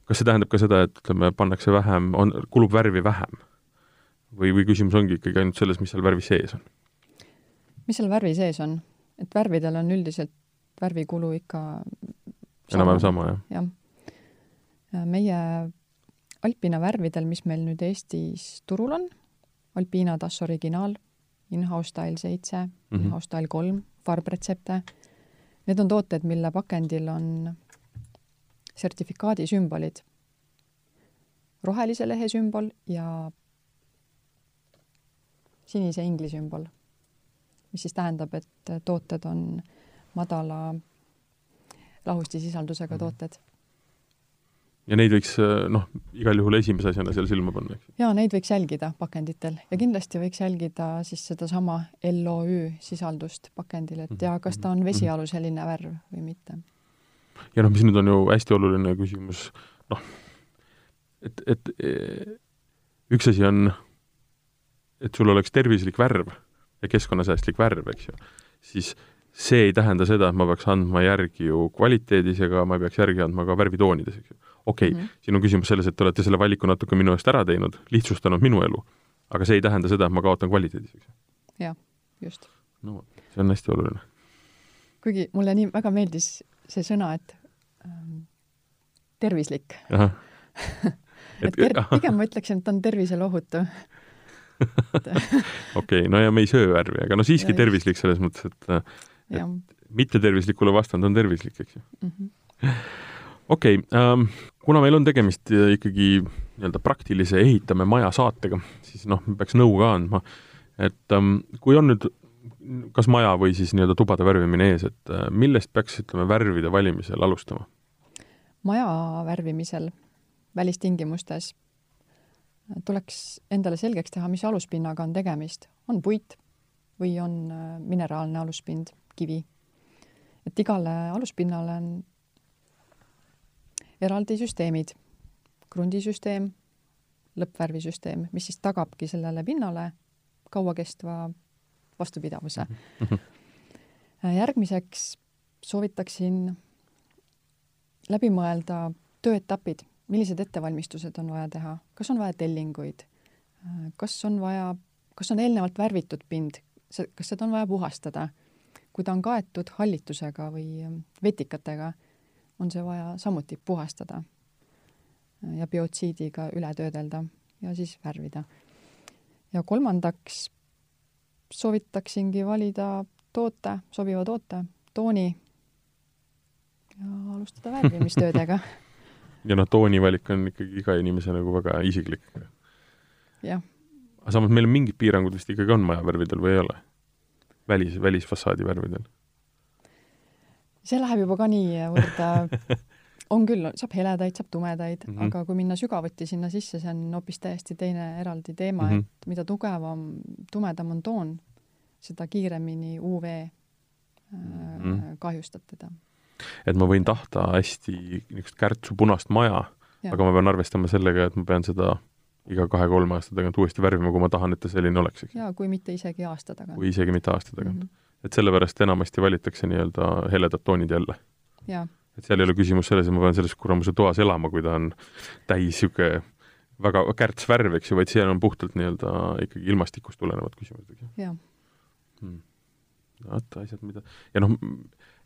Speaker 3: kas see tähendab ka seda, et ütleme, pannakse vähem, on, kulub värvi vähem? või, või küsimus ongi ikkagi ainult selles, mis seal värvi sees on?
Speaker 4: mis seal värvi sees on? et värvidel on üldiselt värvikulu ikka
Speaker 3: enam-vähem sama,
Speaker 4: jah? jah. meie Alpina värvidel, mis meil nüüd Eestis turul on, Alpina TAS Originaal, In-house Style seitse mm, -hmm. In-house Style kolm, farbretsepte Need on tooted, mille pakendil on sertifikaadi sümbolid. rohelise lehe sümbol ja sinise ingli sümbol, mis siis tähendab, et tooted on madala lahustisisaldusega mm. tooted
Speaker 3: ja neid võiks noh, igal juhul esimese asjana seal silma panna, eks?
Speaker 4: jaa, neid võiks jälgida pakenditel ja kindlasti võiks jälgida siis sedasama LOÜ sisaldust pakendil, et ja kas ta on mhm. vesialuseline värv või mitte.
Speaker 3: ja noh, mis nüüd on ju hästi oluline küsimus, noh, et, et e, üks asi on, et sul oleks tervislik värv ja keskkonnasäästlik värv, eks ju, siis see ei tähenda seda, et ma peaks andma järgi ju kvaliteedis ega ma ei peaks järgi andma ka värvitoonides, eks ju okei okay, mm, -hmm. siin on küsimus selles, et te olete selle valiku natuke minu eest ära teinud, lihtsustanud minu elu, aga see ei tähenda seda, et ma kaotan kvaliteedis, eks ju.
Speaker 4: jah, just.
Speaker 3: no see on hästi oluline.
Speaker 4: kuigi mulle nii väga meeldis see sõna, et ähm, tervislik. et pigem ma ütleksin, et on tervisele ohutu
Speaker 3: okei, no ja me ei söö värvi, aga no siiski ja tervislik selles mõttes, et, et mittetervislikule vastand on tervislik, eks ju. -hmm okei okay, ähm,, kuna meil on tegemist äh, ikkagi nii-öelda praktilise ehitame maja saatega, siis noh, peaks nõu ka andma, et ähm, kui on nüüd kas maja või siis nii-öelda tubade värvimine ees, et äh, millest peaks, ütleme, värvide valimisel alustama?
Speaker 4: maja värvimisel välistingimustes tuleks endale selgeks teha, mis aluspinnaga on tegemist. on puit või on äh, mineraalne aluspind, kivi. et igale aluspinnale on eraldi süsteemid, krundisüsteem, lõppvärvisüsteem, mis siis tagabki sellele pinnale kauakestva vastupidavuse. Mm. -hmm. järgmiseks soovitaksin läbi mõelda tööetapid, millised ettevalmistused on vaja teha, kas on vaja tellinguid, kas on vaja, kas on eelnevalt värvitud pind, kas seda on vaja puhastada, kui ta on kaetud hallitusega või vetikatega, on see vaja samuti puhastada ja biotsiidiga üle töödelda ja siis värvida. ja kolmandaks soovitaksingi valida toote, sobiva toote, tooni ja alustada värvimistöödega
Speaker 3: ja noh, tooni valik on ikkagi iga inimese nagu väga isiklik.
Speaker 4: jah.
Speaker 3: aga samas meil mingid piirangud vist ikkagi on majavärvidel või ei ole? välis, välisfassaadi värvidel?
Speaker 4: See läheb juba ka niivõrd on küll, saab heledaid, saab tumedaid mm, -hmm. aga kui minna sügavuti sinna sisse, see on hoopis täiesti teine eraldi teema mm, -hmm. et mida tugevam, tumedam on toon, seda kiiremini UV mm -hmm. kahjustab teda
Speaker 3: et ma võin tahta hästi niisugust kärtsu punast maja, aga ma pean arvestama sellega, et ma pean seda iga kahe-kolme aasta tagant uuesti värvima, kui ma tahan, et ta selline oleks, eks.
Speaker 4: jaa, kui mitte isegi aasta tagant.
Speaker 3: kui isegi mitte aasta tagant mm. -hmm. Et sellepärast enamasti valitakse nii-öelda heledad toonid jälle. et seal ei ole küsimus selles, et ma pean selles kuramuse toas elama, kui ta on täis niisugune väga kärts värv, eks ju, vaid seal on puhtalt nii-öelda ikkagi ilmastikust tulenevad küsimused, eks ju.
Speaker 4: jah
Speaker 3: hmm.. vaata asjad, mida, ja noh,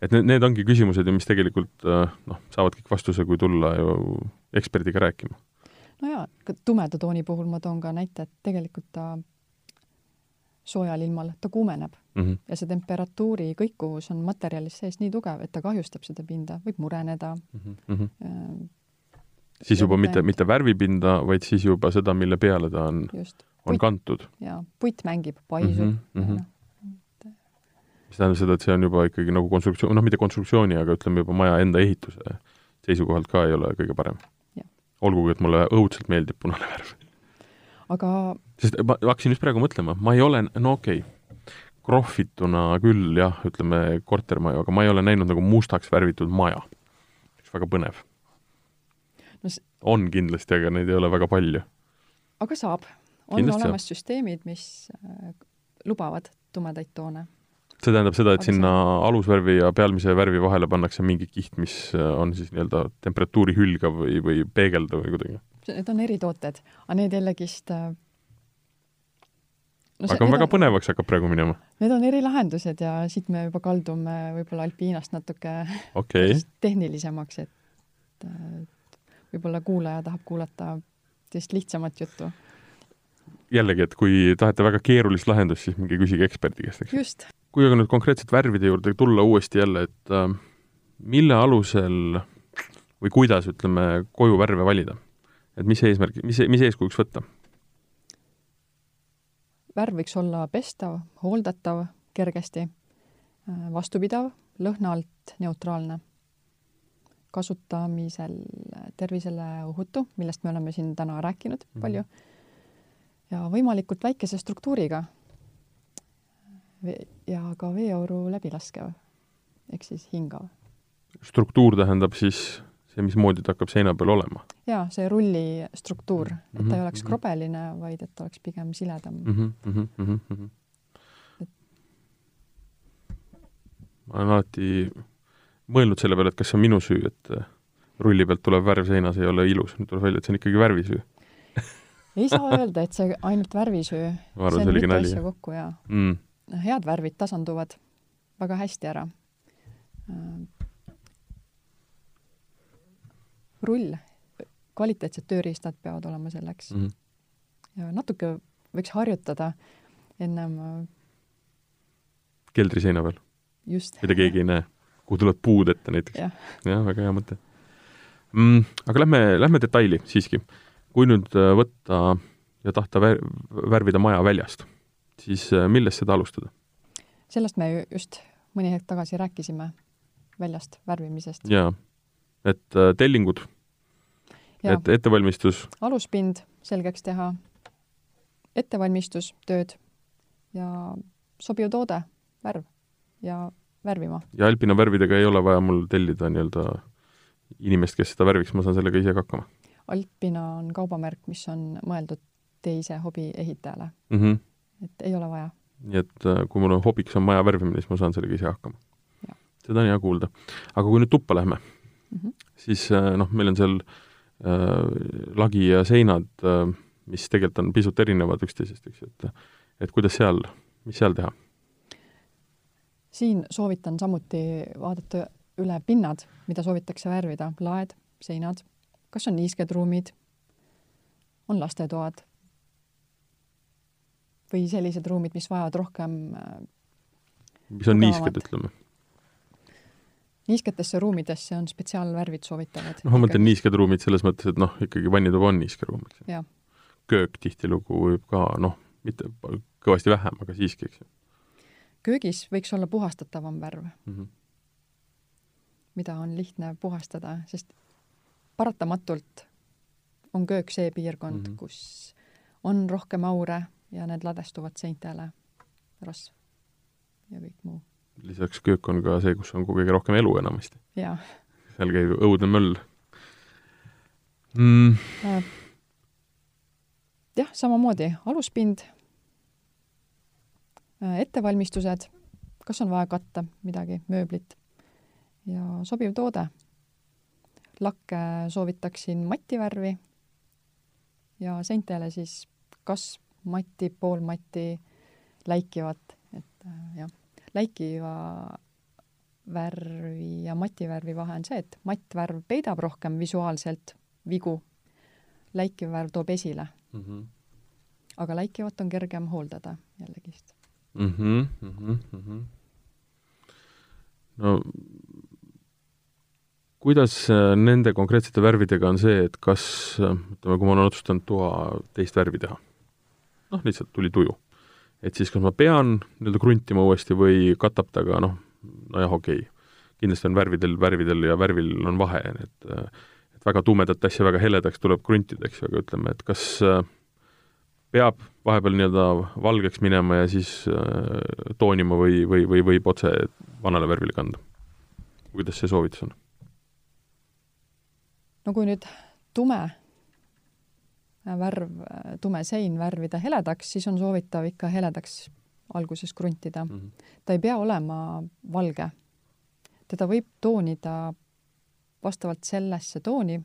Speaker 3: et need, need ongi küsimused ju, mis tegelikult äh, noh, saavad kõik vastuse, kui tulla ju eksperdiga rääkima.
Speaker 4: no jaa, tumeda tooni puhul ma toon ka näite, et tegelikult ta soojal ilmal, ta kuumeneb mm -hmm. ja see temperatuuri kõikuvus on materjalis sees nii tugev, et ta kahjustab seda pinda, võib mureneda mm. -hmm.
Speaker 3: siis juba mitte, mitte värvipinda, vaid siis juba seda, mille peale ta on, on kantud.
Speaker 4: jaa, puit mängib, paisub mm. -hmm. No,
Speaker 3: mis tähendab seda, et see on juba ikkagi nagu konstruktsioon, noh, mitte konstruktsiooni, aga ütleme juba maja enda ehituse seisukohalt ka ei ole kõige parem. olgugi, et mulle õudselt meeldib punane värv.
Speaker 4: aga
Speaker 3: sest ma hakkasin just praegu mõtlema, ma ei ole, no okei okay,, krohvituna küll jah, ütleme kortermaju, aga ma ei ole näinud nagu mustaks värvitud maja. väga põnev no,. on kindlasti, aga neid ei ole väga palju.
Speaker 4: aga saab. on kindlasti olemas saab. süsteemid, mis äh, lubavad tumedaid toone
Speaker 3: see tähendab seda, et sinna alusvärvi ja pealmise värvi vahele pannakse mingi kiht, mis äh, on siis nii-öelda temperatuuri hülgav või, või peegeldav või kuidagi?
Speaker 4: Need on eritooted, aga need jällegist äh,
Speaker 3: no see, aga väga on, põnevaks hakkab praegu minema.
Speaker 4: Need on erilahendused ja siit me juba kaldume võib-olla alpiinast natuke
Speaker 3: okay.
Speaker 4: tehnilisemaks, et võib-olla kuulaja tahab kuulata sellist lihtsamat juttu.
Speaker 3: jällegi, et kui tahate väga keerulist lahendust, siis minge küsige eksperdi käest, eks?
Speaker 4: just
Speaker 3: kui aga nüüd konkreetselt värvide juurde tulla uuesti jälle, et äh, mille alusel või kuidas, ütleme, koju värve valida? et mis eesmärk, mis, mis eeskujuks võtta?
Speaker 4: Värv võiks olla pestav, hooldatav kergesti, äh, vastupidav, lõhna alt neutraalne. kasutamisel tervisele ohutu, millest me oleme siin täna rääkinud -hmm. palju, ja võimalikult väikese struktuuriga ja ka veeauru läbilaskev ehk siis hingav.
Speaker 3: struktuur tähendab siis see, mismoodi ta hakkab seina peal olema?
Speaker 4: jaa, see rulli struktuur, et ta ei oleks mm -hmm. krobeline, vaid et ta oleks pigem siledam mm.
Speaker 3: -hmm, mm -hmm. Et... ma olen alati mõelnud selle peale, et kas see on minu süü, et äh, rulli pealt tulev värv seinas ei ole ilus, nüüd tuleb välja, et see on ikkagi värvisüü
Speaker 4: ei saa öelda, et see ainult värvisüü. see on mitu asja kokku, jaa
Speaker 3: mm
Speaker 4: head värvid tasanduvad väga hästi ära. Rull, kvaliteetsed tööriistad peavad olema selleks mm. -hmm. ja natuke võiks harjutada ennem
Speaker 3: keldriseina peal?
Speaker 4: mida
Speaker 3: keegi ei näe, kuhu tulevad puud ette näiteks ja.. jah, väga hea mõte mm,. aga lähme, lähme detaili siiski. kui nüüd äh, võtta ja tahta vär-, värvida maja väljast siis äh, millest seda alustada?
Speaker 4: sellest me just mõni hetk tagasi rääkisime, väljast värvimisest.
Speaker 3: jaa, et äh, tellingud, et ettevalmistus.
Speaker 4: aluspind selgeks teha, ettevalmistus, tööd ja sobiv toode, värv ja värvima.
Speaker 3: ja Alpina värvidega ei ole vaja mul tellida nii-öelda inimest, kes seda värviks, ma saan sellega ise ka hakkama?
Speaker 4: Alpina on kaubamärk, mis on mõeldud teise hobiehitajale
Speaker 3: mm. -hmm.
Speaker 4: et ei ole vaja.
Speaker 3: nii et äh, kui mul on hobiks on maja värvimine, siis ma saan sellega ise hakkama. seda on hea kuulda. aga kui nüüd tuppa lähme mm, -hmm. siis äh, noh, meil on seal äh, lagi ja seinad äh,, mis tegelikult on pisut erinevad üksteisest, eks ju, et et kuidas seal, mis seal teha?
Speaker 4: siin soovitan samuti vaadata üle pinnad, mida soovitakse värvida, laed, seinad, kas on niisked ruumid, on lastetoad või sellised ruumid, mis vajavad rohkem
Speaker 3: mis on niisked, ütleme?
Speaker 4: Niisketesse ruumidesse on spetsiaalvärvid soovitavad.
Speaker 3: noh, ma mõtlen niisked ruumid selles mõttes, et noh, ikkagi vannituba on niiske ruum, eks
Speaker 4: ju.
Speaker 3: köök tihtilugu võib ka noh, mitte kõvasti vähem, aga siiski, eks ju.
Speaker 4: köögis võiks olla puhastatavam värv mm,
Speaker 3: -hmm.
Speaker 4: mida on lihtne puhastada, sest paratamatult on köök see piirkond mm, -hmm. kus on rohkem aure ja need ladestuvad seintele, rasv ja kõik muu.
Speaker 3: Lisaks köök on ka see, kus on kõige rohkem elu enamasti. seal käib õudne möll
Speaker 4: mm.. Äh, jah, samamoodi aluspind, äh, ettevalmistused, kas on vaja katta midagi, mööblit ja sobiv toode. lakke soovitaksin mativärvi ja seintele siis kas matti, poolmatti, läikivat, et äh, jah, läikiva värvi ja mativärvi vahe on see, et mattvärv peidab rohkem visuaalselt vigu, läikiv värv toob esile mm. -hmm. aga läikivat on kergem hooldada jällegist
Speaker 3: mm. -hmm, mm -hmm. no kuidas äh, nende konkreetsete värvidega on see, et kas, äh, ütleme, kui ma olen otsustanud toa teist värvi teha, noh, lihtsalt tuli tuju, et siis kas ma pean nii-öelda kruntima uuesti või katab ta ka noh, nojah, okei okay., kindlasti on värvidel, värvidel ja värvil on vahe, et et väga tumedat asja väga heledaks tuleb kruntida, eks ju, aga ütleme, et kas peab vahepeal nii-öelda valgeks minema ja siis toonima või, või, või võib otse vanale värvile kanda? kuidas see soovitus on?
Speaker 4: no kui nüüd tume värv, tume sein värvida heledaks, siis on soovitav ikka heledaks alguses kruntida mm. -hmm. ta ei pea olema valge. teda võib toonida vastavalt sellesse tooni,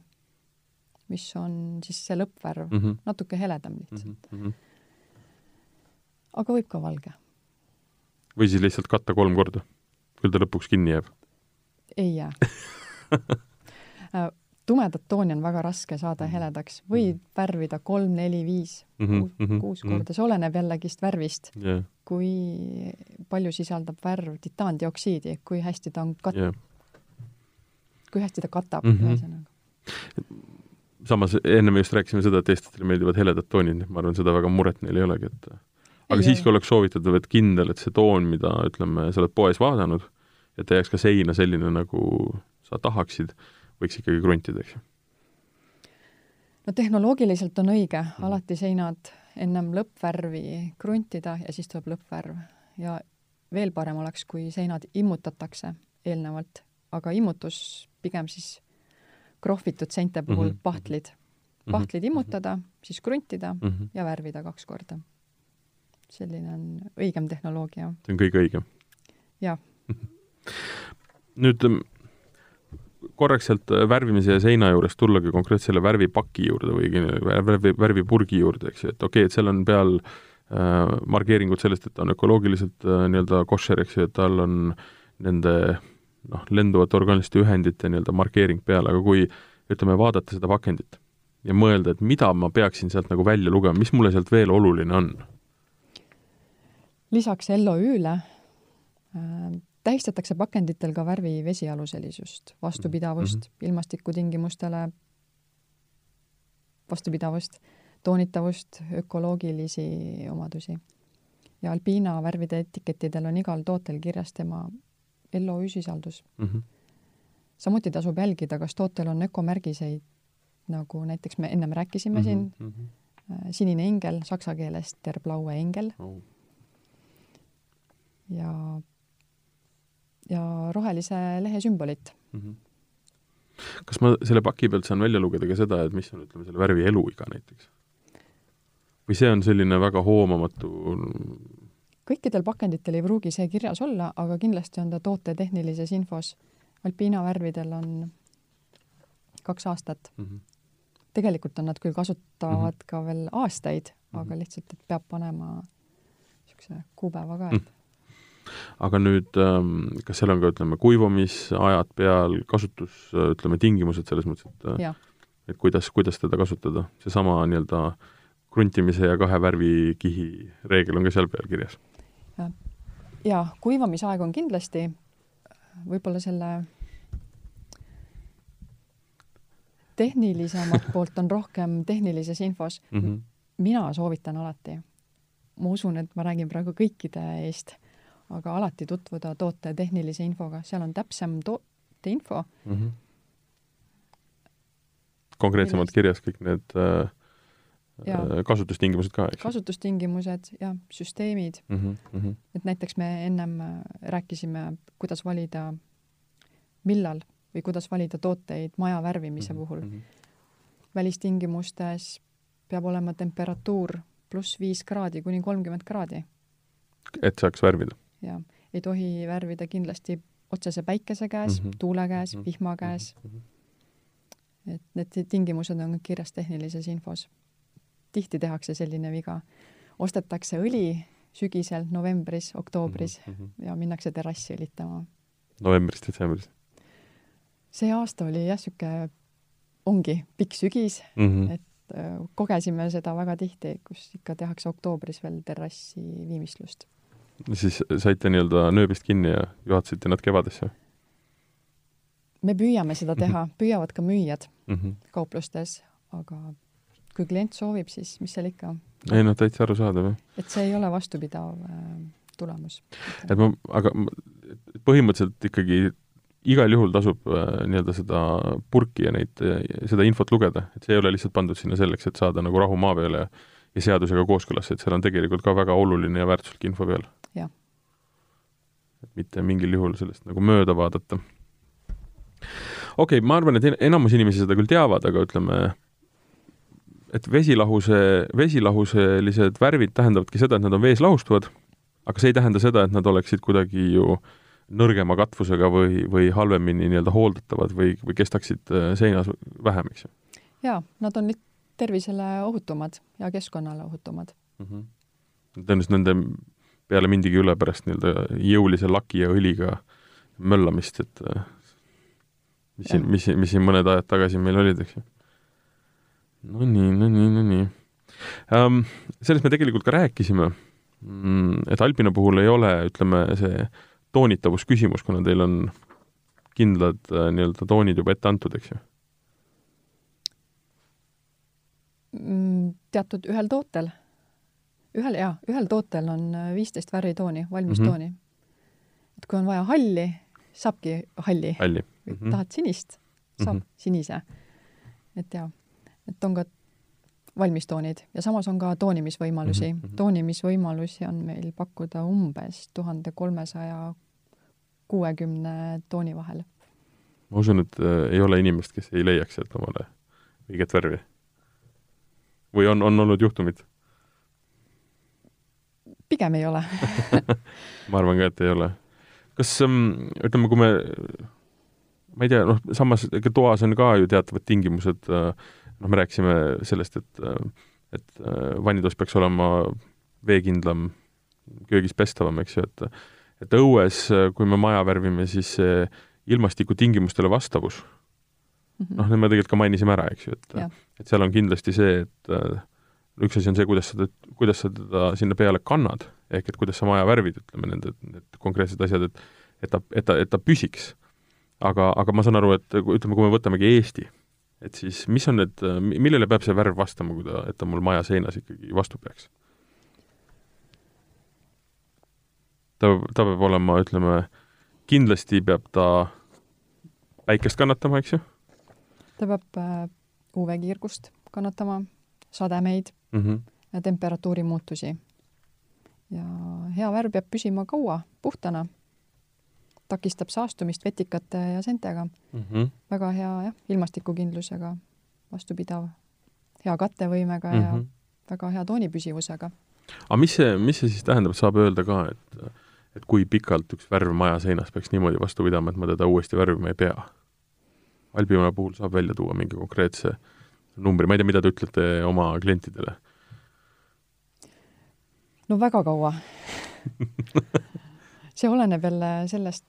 Speaker 4: mis on siis see lõppvärv mm, -hmm. natuke heledam lihtsalt mm. -hmm. aga võib ka valge.
Speaker 3: või siis lihtsalt katta kolm korda, küll ta lõpuks kinni jääb?
Speaker 4: ei jää äh, tumedat tooni on väga raske saada mhm. heledaks, võid mhm. värvida kolm, neli, viis, mhm, kuus korda, see oleneb jällegist värvist yeah.. kui palju sisaldab värv titaandioksiidi, kui hästi ta on kat- yeah., kui hästi ta katab mm -hmm. ühesõnaga.
Speaker 3: samas enne me just rääkisime seda, et eestlastele meeldivad heledad toonid, ma arvan, seda väga muret neil ei olegi, et aga ei, siiski oleks soovitatav, et kindel, et see toon, mida ütleme, sa oled poes vaadanud, et ta jääks ka seina selline, nagu sa tahaksid, võiks ikkagi kruntida, eks ju?
Speaker 4: no tehnoloogiliselt on õige mm -hmm. alati seinad ennem lõppvärvi kruntida ja siis tuleb lõppvärv ja veel parem oleks, kui seinad immutatakse eelnevalt, aga immutus pigem siis krohvitud seinte puhul mm -hmm. pahtlid. Mhm. pahtlid immutada, siis kruntida mm -hmm. ja värvida kaks korda. selline on õigem tehnoloogia.
Speaker 3: see on kõige õigem?
Speaker 4: jah
Speaker 3: nüüd ähm, korraks sealt äh, värvimise ja seina juurest tullagi konkreetselt selle värvipaki juurde või värvi, värvipurgi juurde, eks ju, et okei okay,, et seal on peal äh, markeeringud sellest, et ta on ökoloogiliselt äh, nii-öelda koššer, eks ju, et tal on nende noh, lenduvate orgaaniliste ühendite nii-öelda markeering peal, aga kui ütleme, vaadata seda pakendit ja mõelda, et mida ma peaksin sealt nagu välja lugema, mis mulle sealt veel oluline on?
Speaker 4: lisaks LOÜ-le äh, tähistatakse pakenditel ka värvi vesialuselisust, vastupidavust mm -hmm. ilmastikutingimustele, vastupidavust, toonitavust, ökoloogilisi omadusi. ja Alpina värvide etikettidel on igal tootel kirjas tema LOÜ sisaldus mm. -hmm. samuti tasub jälgida, kas tootel on ökomärgiseid, nagu näiteks me ennem rääkisime mm -hmm. siin mm, -hmm. sinine ingel saksa keeles der blaue engel oh.. ja, ja rohelise lehe sümbolit mm. -hmm.
Speaker 3: kas ma selle paki pealt saan välja lugeda ka seda, et mis on, ütleme, selle värvi eluiga näiteks? või see on selline väga hoomamatu
Speaker 4: kõikidel pakenditel ei pruugi see kirjas olla, aga kindlasti on ta toote tehnilises infos. Alpina värvidel on kaks aastat mm. -hmm. tegelikult on nad küll kasutavad mm -hmm. ka veel aastaid mm, -hmm. aga lihtsalt, et peab panema niisuguse kuupäeva ka, et mm. -hmm
Speaker 3: aga nüüd, ähm, kas seal on ka, ütleme, kuivamisajad peal, kasutus, ütleme, tingimused selles mõttes, et ja. et kuidas, kuidas teda kasutada, seesama nii-öelda kruntimise ja kahe värvikihi reegel on ka seal peal kirjas?
Speaker 4: jaa, kuivamisaeg on kindlasti võib-olla selle tehnilisemat poolt on rohkem tehnilises infos mm. -hmm. mina soovitan alati, ma usun, et ma räägin praegu kõikide eest aga alati tutvuda toote tehnilise infoga, seal on täpsem toote info mm. -hmm.
Speaker 3: konkreetsemalt kirjas kõik need äh, ja. Äh, kasutustingimused ka, eks?
Speaker 4: kasutustingimused ja süsteemid mm. -hmm. et näiteks me ennem äh, rääkisime, kuidas valida, millal või kuidas valida tooteid maja värvimise mm -hmm. puhul mm. -hmm. välistingimustes peab olema temperatuur pluss viis kraadi kuni kolmkümmend kraadi.
Speaker 3: et saaks värvida?
Speaker 4: Ja ei tohi värvida kindlasti otsese päikese käes mm, -hmm. tuule käes mm, -hmm. vihma käes mm. -hmm. et need tingimused on kirjas tehnilises infos. tihti tehakse selline viga, ostetakse õli sügisel, novembris, oktoobris mm -hmm. ja minnakse terrassi õlitama.
Speaker 3: novembris, detsembris?
Speaker 4: see aasta oli jah, niisugune, ongi pikk sügis mm, -hmm. et äh, kogesime seda väga tihti, kus ikka tehakse oktoobris veel terrassi viimistlust
Speaker 3: siis saite nii-öelda nööbist kinni ja juhatasite nad kevadesse?
Speaker 4: me püüame seda mhm. teha mm, -hmm. püüavad ka müüjad mm -hmm. kauplustes, aga kui klient soovib, siis mis seal ikka.
Speaker 3: ei noh, täitsa arusaadav, jah.
Speaker 4: et see ei ole vastupidav äh, tulemus.
Speaker 3: et ma, aga põhimõtteliselt ikkagi igal juhul tasub äh, nii-öelda seda purki ja neid, seda infot lugeda, et see ei ole lihtsalt pandud sinna selleks, et saada nagu rahu maa peale ja ja seadusega kooskõlas, et seal on tegelikult ka väga oluline ja väärtuslik info peal mitte mingil juhul sellest nagu mööda vaadata. okei okay,, ma arvan, et enamus inimesi seda küll teavad, aga ütleme, et vesilahuse, vesilahuselised värvid tähendavadki seda, et nad on vees lahustuvad, aga see ei tähenda seda, et nad oleksid kuidagi ju nõrgema katvusega või, või halvemini nii-öelda hooldatavad või, või kestaksid äh, seinas vähem, eks ju?
Speaker 4: jaa, nad on tervisele ohutumad ja keskkonnale ohutumad mm.
Speaker 3: -hmm. tõenäoliselt nende peale mindigi üle pärast nii-öelda jõulise laki ja õliga möllamist, et äh, mis siin, mis, mis siin mõned ajad tagasi meil olid, eks ju. no nii, no nii, no nii um,. sellest me tegelikult ka rääkisime, mm, et Alpina puhul ei ole, ütleme, see toonitavusküsimus, kuna teil on kindlad äh, nii-öelda toonid juba ette antud, eks ju?
Speaker 4: Mm, teatud ühel tootel ühel, jaa, ühel tootel on äh, viisteist värvitooni, valmistooni mm. -hmm. et kui on vaja halli, saabki halli,
Speaker 3: halli.. Mm
Speaker 4: -hmm. tahad sinist, saab mm -hmm. sinise. et jaa, et on ka valmistoonid ja samas on ka toonimisvõimalusi mm. -hmm. toonimisvõimalusi on meil pakkuda umbes tuhande kolmesaja kuuekümne tooni vahel.
Speaker 3: ma usun, et äh, ei ole inimest, kes ei leiaks sealt omale õiget värvi. või on, on olnud juhtumid?
Speaker 4: Pigem ei ole
Speaker 3: ma arvan ka, et ei ole. kas ähm, ütleme, kui me, ma ei tea, noh, samas ega toas on ka ju teatavad tingimused, äh, noh, me rääkisime sellest, et äh, et äh, vannitoas peaks olema veekindlam, köögis pestavam, eks ju, et et õues, kui me maja värvime, siis ilmastikutingimustele vastavus mm -hmm., noh, me tegelikult ka mainisime ära, eks ju, et et seal on kindlasti see, et üks asi on see, kuidas sa, kuidas sa teda sinna peale kannad, ehk et kuidas sa maja värvid, ütleme, need, need konkreetsed asjad, et et ta, et ta, et ta püsiks. aga, aga ma saan aru, et ütleme, kui me võtamegi Eesti, et siis mis on need, millele peab see värv vastama, kui ta, et ta mul maja seinas ikkagi vastu peaks? ta, ta peab olema, ütleme, kindlasti peab ta päikest kannatama, eks ju?
Speaker 4: ta peab äh, UV-kiirgust kannatama, sademeid mm -hmm. ja temperatuuri muutusi. ja hea värv peab püsima kaua puhtana. takistab saastumist vetikate ja seentega
Speaker 3: mm. -hmm.
Speaker 4: väga hea jah, ilmastikukindlusega, vastupidav, hea kattevõimega mm -hmm. ja mhm. väga hea toonipüsivusega.
Speaker 3: aga mis see, mis see siis tähendab, saab öelda ka, et et kui pikalt üks värv maja seinas peaks niimoodi vastu pidama, et ma teda uuesti värvima ei pea? Albimaja puhul saab välja tuua mingi konkreetse numbri, ma ei tea, mida te ütlete oma klientidele?
Speaker 4: No väga kaua see oleneb jälle sellest,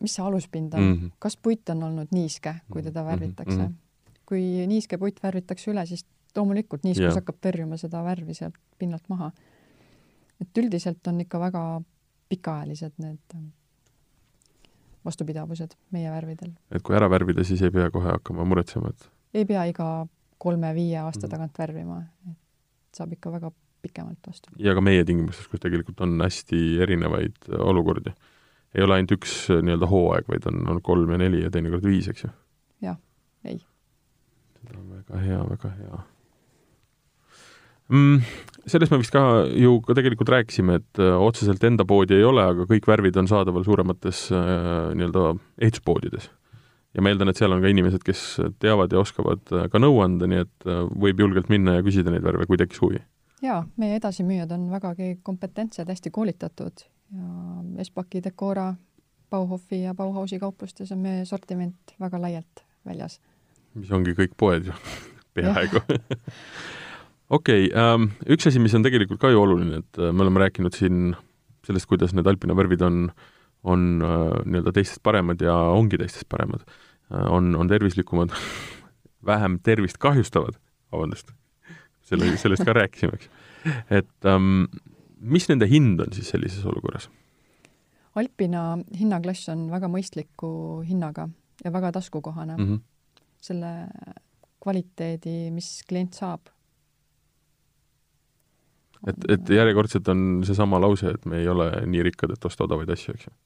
Speaker 4: mis see aluspind on mm, -hmm. kas puit on olnud niiske, kui teda mhm. värvitakse mm. -hmm. kui niiske puit värvitakse üle, siis loomulikult niiskus yeah. hakkab tõrjuma seda värvi sealt pinnalt maha. et üldiselt on ikka väga pikaajalised need äh, vastupidavused meie värvidel.
Speaker 3: et kui ära värvida, siis ei pea kohe hakkama muretsema, et?
Speaker 4: ei pea iga kolme-viie aasta mhm. tagant värvima, et saab ikka väga pikemalt vastu.
Speaker 3: ja ka meie tingimustes, kus tegelikult on hästi erinevaid äh, olukordi. ei ole ainult üks äh, nii-öelda hooaeg, vaid on, on kolm ja neli ja teinekord viis, eks ju?
Speaker 4: jah, ei.
Speaker 3: seda on väga hea, väga hea mm,. sellest me vist ka ju ka tegelikult rääkisime, et äh, otseselt enda poodi ei ole, aga kõik värvid on saadaval suuremates nii-öelda ehituspoodides. ja ma eeldan, et seal on ka inimesed, kes teavad ja oskavad ka nõu anda, nii et võib julgelt minna ja küsida neid värve, kui tekkis huvi
Speaker 4: jaa, meie edasimüüjad on vägagi kompetentsed, hästi koolitatud ja Espaki, Decora, Bauhofi ja Bauhausi kauplustes on meie sortiment väga laialt väljas.
Speaker 3: mis ongi kõik poed ju peaaegu. Okei okay, ähm,, üks asi, mis on tegelikult ka ju oluline, et äh, me oleme rääkinud siin sellest, kuidas need Alpina värvid on, on äh, nii-öelda teistest paremad ja ongi teistest paremad. Äh,, on, on tervislikumad vähem tervist kahjustavad, vabandust selle, sellest ka rääkisime, eks. et um, mis nende hind on siis sellises olukorras?
Speaker 4: Alpina hinnaklass on väga mõistliku hinnaga ja väga taskukohane mm. -hmm. selle kvaliteedi, mis klient saab.
Speaker 3: et, et järjekordselt on seesama lause, et me ei ole nii rikkad, et osta odavaid asju, eks ju?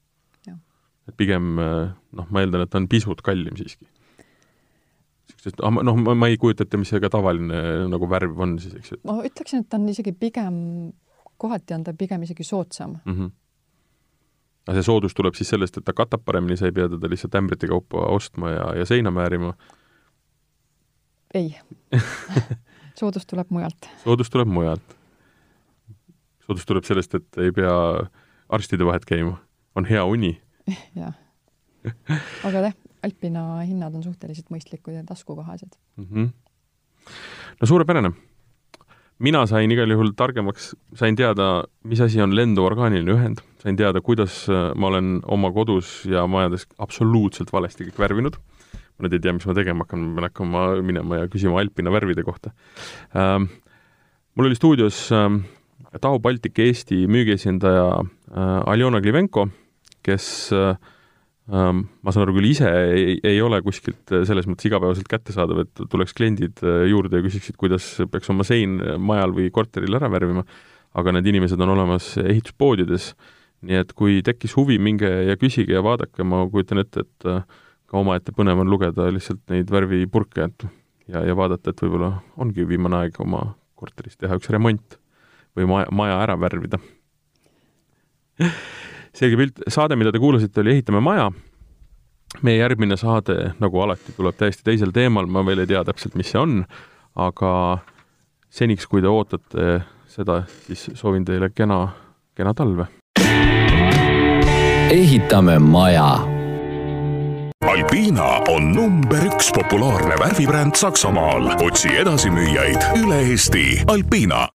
Speaker 3: et pigem noh, ma eeldan, et ta on pisut kallim siiski sest ah, noh, ma ei kujuta ette, mis see ka tavaline nagu värv on siis, eks ju.
Speaker 4: ma ütleksin, et ta on isegi pigem, kohati on ta pigem isegi soodsam mm.
Speaker 3: -hmm. aga see soodus tuleb siis sellest, et ta katab paremini, sa ei pea teda lihtsalt ämbrite kaupa ostma ja, ja seina määrima?
Speaker 4: ei soodus tuleb mujalt.
Speaker 3: soodus tuleb mujalt. soodus tuleb sellest, et ei pea arstide vahet käima, on hea uni
Speaker 4: jah. aga jah, Alpina hinnad on suhteliselt mõistlikud ja taskukohased
Speaker 3: mm. -hmm. no suurepärane. mina sain igal juhul targemaks, sain teada, mis asi on lenduv orgaaniline ühend, sain teada, kuidas äh, ma olen oma kodus ja majades absoluutselt valesti kõik värvinud. ma nüüd ei tea, mis ma tegema hakkan, ma pean hakkama minema ja küsima Alpina värvide kohta ähm,. mul oli stuudios ähm, Taho Baltic Eesti müügiesindaja äh, Aljona Klivenko, kes äh, ma saan aru küll, ise ei, ei ole kuskilt äh, selles mõttes igapäevaselt kättesaadav, et tuleks kliendid äh, juurde ja küsiksid, kuidas peaks oma sein majal või korteril ära värvima, aga need inimesed on olemas ehituspoodides, nii et kui tekkis huvi, minge ja küsige ja vaadake, ma kujutan ette, et ka omaette põnev on lugeda lihtsalt neid värvipurke, et ja, ja vaadata, et võib-olla ongi viimane aeg oma korteris teha üks remont või maja, maja ära värvida selge pilt, saade, mida te kuulasite, oli Ehitame maja. meie järgmine saade, nagu alati, tuleb täiesti teisel teemal, ma veel ei tea täpselt, mis see on, aga seniks, kui te ootate seda, siis soovin teile kena, kena talve.
Speaker 2: ehitame maja
Speaker 1: Alpina on number üks populaarne värvibränd Saksamaal. otsi edasimüüjaid üle Eesti. Alpina